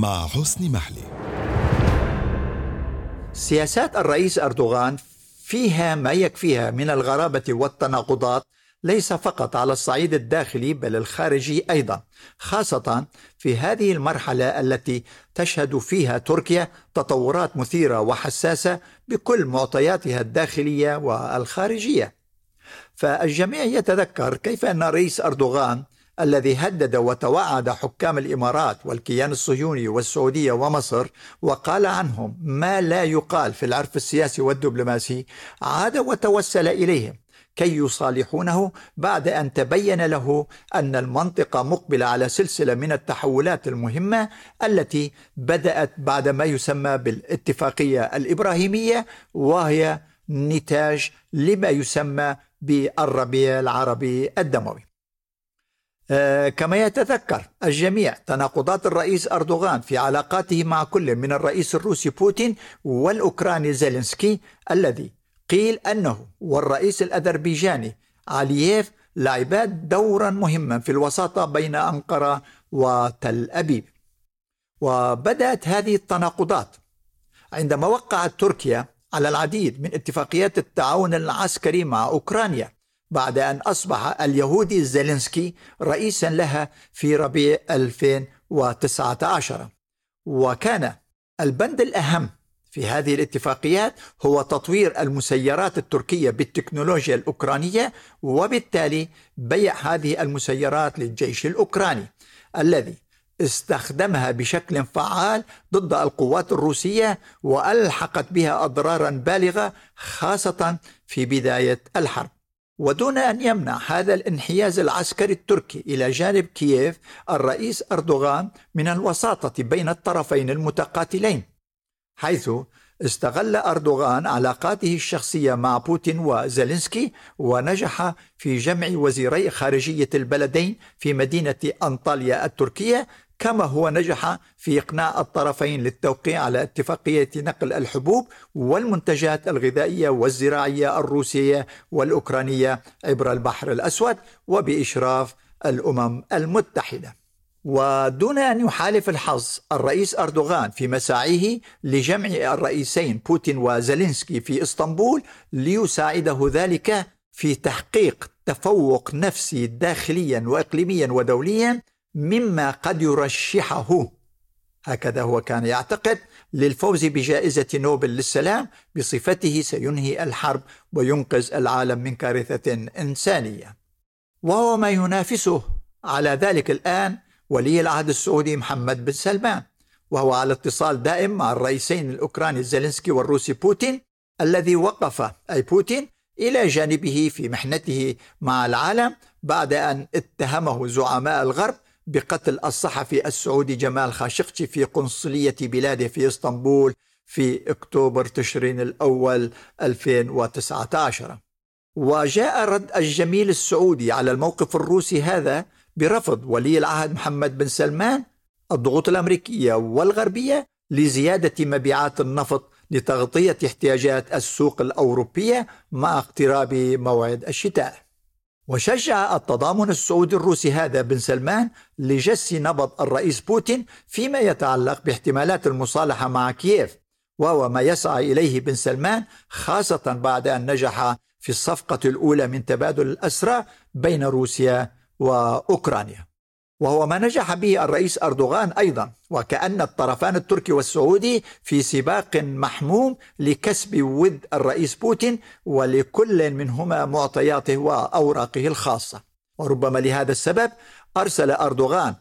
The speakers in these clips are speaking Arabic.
مع حسن محلي. سياسات الرئيس أردوغان فيها ما يكفيها من الغرابة والتناقضات ليس فقط على الصعيد الداخلي بل الخارجي أيضا خاصة في هذه المرحلة التي تشهد فيها تركيا تطورات مثيرة وحساسة بكل معطياتها الداخلية والخارجية. فالجميع يتذكر كيف أن الرئيس أردوغان الذي هدد وتوعد حكام الإمارات والكيان الصهيوني والسعودية ومصر وقال عنهم ما لا يقال في العرف السياسي والدبلوماسي عاد وتوسل إليهم كي يصالحونه بعد أن تبين له أن المنطقة مقبلة على سلسلة من التحولات المهمة التي بدأت بعد ما يسمى بالاتفاقية الإبراهيمية وهي نتاج لما يسمى بالربيع العربي الدموي. آه، كما يتذكر الجميع تناقضات الرئيس أردوغان في علاقاته مع كل من الرئيس الروسي بوتين والأوكراني زيلينسكي الذي قيل أنه والرئيس الأذربيجاني علييف لعبا دورا مهما في الوساطة بين أنقرة وتل أبيب. وبدأت هذه التناقضات عندما وقعت تركيا على العديد من اتفاقيات التعاون العسكري مع أوكرانيا. بعد أن أصبح اليهودي زيلينسكي رئيسا لها في ربيع 2019 وكان البند الأهم في هذه الاتفاقيات هو تطوير المسيرات التركية بالتكنولوجيا الأوكرانية وبالتالي بيع هذه المسيرات للجيش الأوكراني الذي استخدمها بشكل فعال ضد القوات الروسية وألحقت بها أضرارا بالغة خاصة في بداية الحرب. ودون أن يمنع هذا الانحياز العسكري التركي إلى جانب كييف الرئيس أردوغان من الوساطة بين الطرفين المتقاتلين حيث استغل أردوغان علاقاته الشخصية مع بوتين وزيلينسكي ونجح في جمع وزيري خارجية البلدين في مدينة أنطاليا التركية كما هو نجح في إقناع الطرفين للتوقيع على اتفاقية نقل الحبوب والمنتجات الغذائية والزراعية الروسية والأوكرانية عبر البحر الأسود وبإشراف الأمم المتحدة. ودون أن يحالف الحظ الرئيس أردوغان في مساعيه لجمع الرئيسين بوتين وزيلينسكي في إسطنبول ليساعده ذلك في تحقيق تفوق نفسي داخليا وإقليميا ودوليا مما قد يرشحه. هكذا هو كان يعتقد للفوز بجائزة نوبل للسلام بصفته سينهي الحرب وينقذ العالم من كارثة إنسانية. وهو ما ينافسه على ذلك الآن ولي العهد السعودي محمد بن سلمان وهو على اتصال دائم مع الرئيسين الأوكراني زيلينسكي والروسي بوتين الذي وقف أي بوتين إلى جانبه في محنته مع العالم بعد أن اتهمه زعماء الغرب بقتل الصحفي السعودي جمال خاشقجي في قنصلية بلاده في إسطنبول في أكتوبر تشرين الأول 2019 وجاء رد الجميل السعودي على الموقف الروسي هذا برفض ولي العهد محمد بن سلمان الضغوط الأمريكية والغربية لزيادة مبيعات النفط لتغطية احتياجات السوق الأوروبية مع اقتراب موعد الشتاء. وشجع التضامن السعودي الروسي هذا بن سلمان لجس نبض الرئيس بوتين فيما يتعلق باحتمالات المصالحة مع كييف وهو ما يسعى إليه بن سلمان خاصة بعد أن نجح في الصفقة الأولى من تبادل الأسرى بين روسيا وأوكرانيا. وهو ما نجح به الرئيس أردوغان أيضا وكأن الطرفان التركي والسعودي في سباق محموم لكسب ود الرئيس بوتين ولكل منهما معطياته وأوراقه الخاصة. وربما لهذا السبب أرسل أردوغان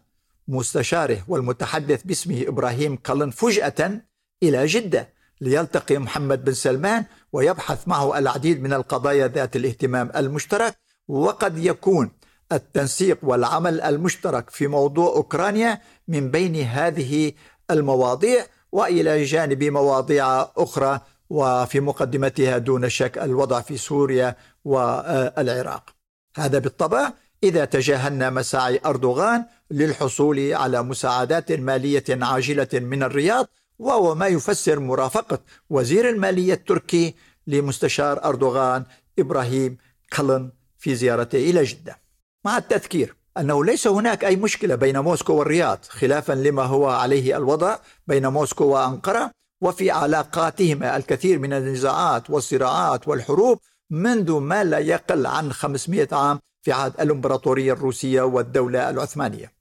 مستشاره والمتحدث باسمه إبراهيم قلن فجأة إلى جدة ليلتقي محمد بن سلمان ويبحث معه العديد من القضايا ذات الاهتمام المشترك وقد يكون التنسيق والعمل المشترك في موضوع أوكرانيا من بين هذه المواضيع وإلى جانب مواضيع أخرى وفي مقدمتها دون شك الوضع في سوريا والعراق. هذا بالطبع إذا تجاهلنا مساعي أردوغان للحصول على مساعدات مالية عاجلة من الرياض وهو ما يفسر مرافقة وزير المالية التركي لمستشار أردوغان إبراهيم كلن في زيارته إلى جدة. مع التذكير أنه ليس هناك أي مشكلة بين موسكو والرياض خلافا لما هو عليه الوضع بين موسكو وأنقرة وفي علاقاتهما الكثير من النزاعات والصراعات والحروب منذ ما لا يقل عن 500 عام في عهد الإمبراطورية الروسية والدولة العثمانية.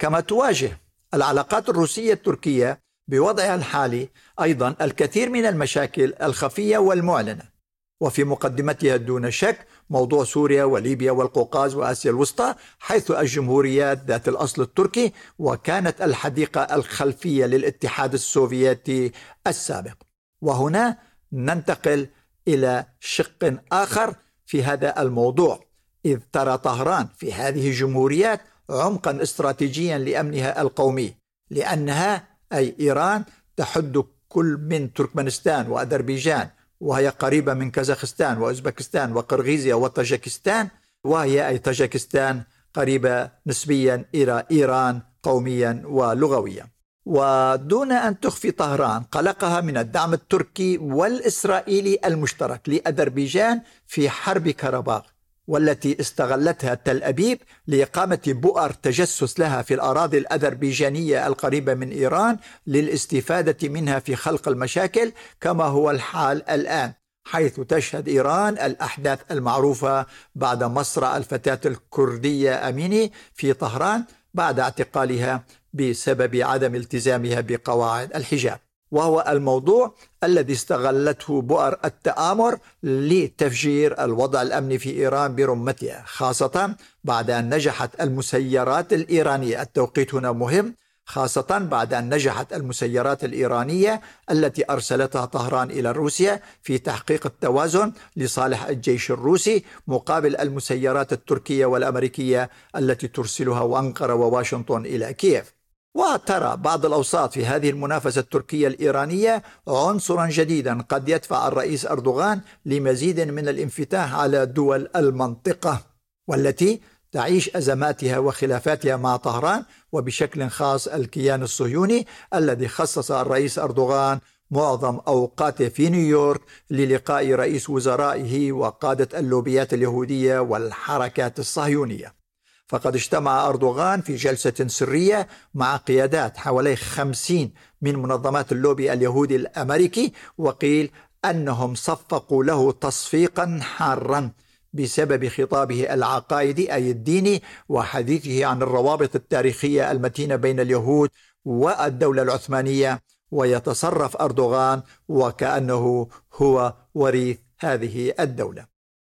كما تواجه العلاقات الروسية التركية بوضعها الحالي أيضا الكثير من المشاكل الخفية والمعلنة. وفي مقدمتها دون شك موضوع سوريا وليبيا والقوقاز وآسيا الوسطى حيث الجمهوريات ذات الأصل التركي وكانت الحديقة الخلفية للاتحاد السوفيتي السابق. وهنا ننتقل إلى شق آخر في هذا الموضوع إذ ترى طهران في هذه الجمهوريات عمقا استراتيجيا لأمنها القومي لأنها أي إيران تحد كل من تركمانستان وأذربيجان وهي قريبة من كازاخستان وأوزبكستان وقرغيزيا وطاجكستان وهي أي طاجكستان قريبة نسبيا إلى إيران قوميا ولغويا. ودون أن تخفي طهران قلقها من الدعم التركي والإسرائيلي المشترك لأذربيجان في حرب كرباخ والتي استغلتها تل أبيب لإقامة بؤر تجسس لها في الأراضي الأذربيجانية القريبة من إيران للاستفادة منها في خلق المشاكل كما هو الحال الآن حيث تشهد إيران الأحداث المعروفة بعد مصرع الفتاة الكردية أميني في طهران بعد اعتقالها بسبب عدم التزامها بقواعد الحجاب. وهو الموضوع الذي استغلته بؤر التآمر لتفجير الوضع الأمني في إيران برمتها خاصة بعد أن نجحت المسيرات الإيرانية. التوقيت هنا مهم خاصة بعد أن نجحت المسيرات الإيرانية التي أرسلتها طهران إلى روسيا في تحقيق التوازن لصالح الجيش الروسي مقابل المسيرات التركية والأمريكية التي ترسلها أنقرة وواشنطن إلى كييف. وترى بعض الأوساط في هذه المنافسة التركية الإيرانية عنصرا جديدا. قد يدفع الرئيس أردوغان لمزيد من الانفتاح على دول المنطقة والتي تعيش أزماتها وخلافاتها مع طهران وبشكل خاص الكيان الصهيوني الذي خصص الرئيس أردوغان معظم أوقاته في نيويورك للقاء رئيس وزرائه وقادة اللوبيات اليهودية والحركات الصهيونية. فقد اجتمع أردوغان في جلسة سرية مع قيادات حوالي خمسين من منظمات اللوبي اليهودي الأمريكي وقيل أنهم صفقوا له تصفيقا حارا بسبب خطابه العقائدي أي الديني وحديثه عن الروابط التاريخية المتينة بين اليهود والدولة العثمانية. ويتصرف أردوغان وكأنه هو وريث هذه الدولة.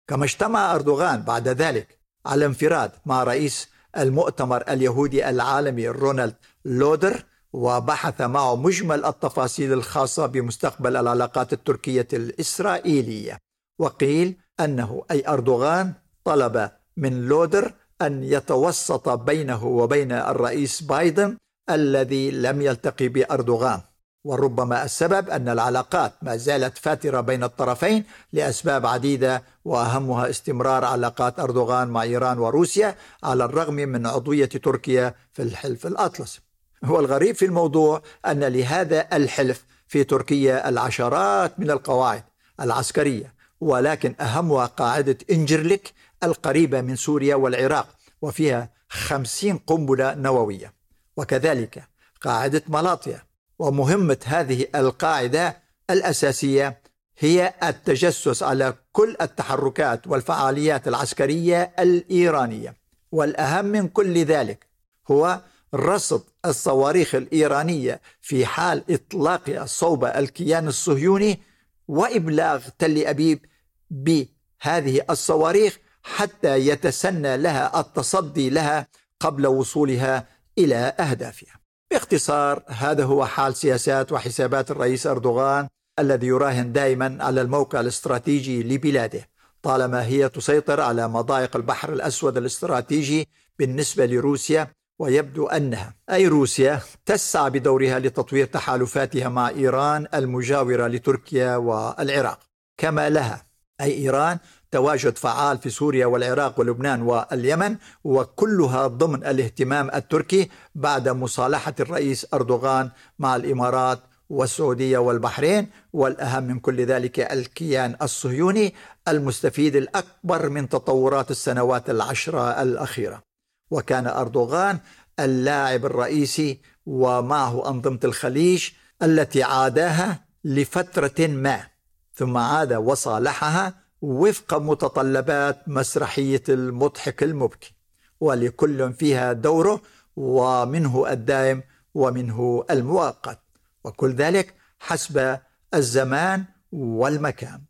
كما اجتمع أردوغان بعد ذلك على انفراد مع رئيس المؤتمر اليهودي العالمي رونالد لودر وبحث معه مجمل التفاصيل الخاصة بمستقبل العلاقات التركية الإسرائيلية. وقيل أنه أي أردوغان طلب من لودر أن يتوسط بينه وبين الرئيس بايدن الذي لم يلتقي بأردوغان. وربما السبب أن العلاقات ما زالت فاترة بين الطرفين لأسباب عديدة وأهمها استمرار علاقات أردوغان مع إيران وروسيا على الرغم من عضوية تركيا في الحلف الأطلسي. هو الغريب في الموضوع أن لهذا الحلف في تركيا العشرات من القواعد العسكرية ولكن أهمها قاعدة إنجرليك القريبة من سوريا والعراق وفيها خمسين قنبلة نووية. وكذلك قاعدة ملاطيا ومهمة هذه القاعدة الأساسية هي التجسس على كل التحركات والفعاليات العسكرية الإيرانية. والأهم من كل ذلك هو رصد الصواريخ الإيرانية في حال إطلاقها صوب الكيان الصهيوني وإبلاغ تل أبيب بهذه الصواريخ حتى يتسنى لها التصدي لها قبل وصولها إلى أهدافها. باختصار هذا هو حال سياسات وحسابات الرئيس أردوغان الذي يراهن دائما على الموقع الاستراتيجي لبلاده طالما هي تسيطر على مضايق البحر الأسود الاستراتيجي بالنسبة لروسيا ويبدو أنها أي روسيا تسعى بدورها لتطوير تحالفاتها مع إيران المجاورة لتركيا والعراق. كما لها أي إيران تواجد فعال في سوريا والعراق ولبنان واليمن وكلها ضمن الاهتمام التركي بعد مصالحة الرئيس أردوغان مع الإمارات والسعودية والبحرين. والأهم من كل ذلك الكيان الصهيوني المستفيد الأكبر من تطورات السنوات العشرة الأخيرة. وكان أردوغان اللاعب الرئيسي ومعه أنظمة الخليج التي عاداها لفترة ما ثم عاد وصالحها وفق متطلبات مسرحية المضحك المبكي ولكل فيها دوره ومنه الدائم ومنه المؤقت. وكل ذلك حسب الزمان والمكان.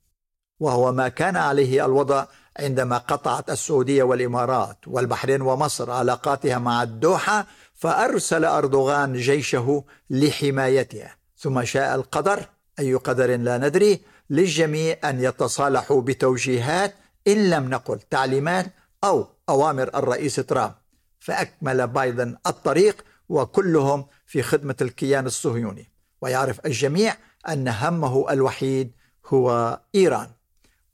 وهو ما كان عليه الوضع عندما قطعت السعودية والإمارات والبحرين ومصر علاقاتها مع الدوحة فأرسل أردوغان جيشه لحمايتها. ثم شاء القدر أي قدر لا ندري للجميع أن يتصالحوا بتوجيهات إن لم نقل تعليمات أو أوامر الرئيس ترامب. فأكمل بايدن الطريق وكلهم في خدمة الكيان الصهيوني. ويعرف الجميع أن همه الوحيد هو إيران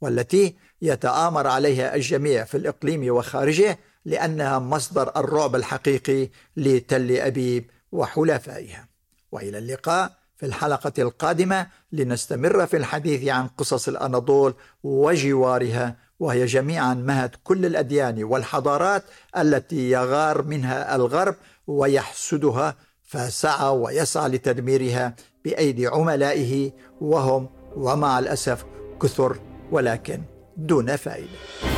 والتي يتآمر عليها الجميع في الإقليم وخارجه لأنها مصدر الرعب الحقيقي لتل أبيب وحلفائها. وإلى اللقاء. في الحلقة القادمة لنستمر في الحديث عن قصص الأناضول وجوارها وهي جميعا مهد كل الأديان والحضارات التي يغار منها الغرب ويحسدها فسعى ويسعى لتدميرها بأيدي عملائه وهم ومع الأسف كثر ولكن دون فائدة.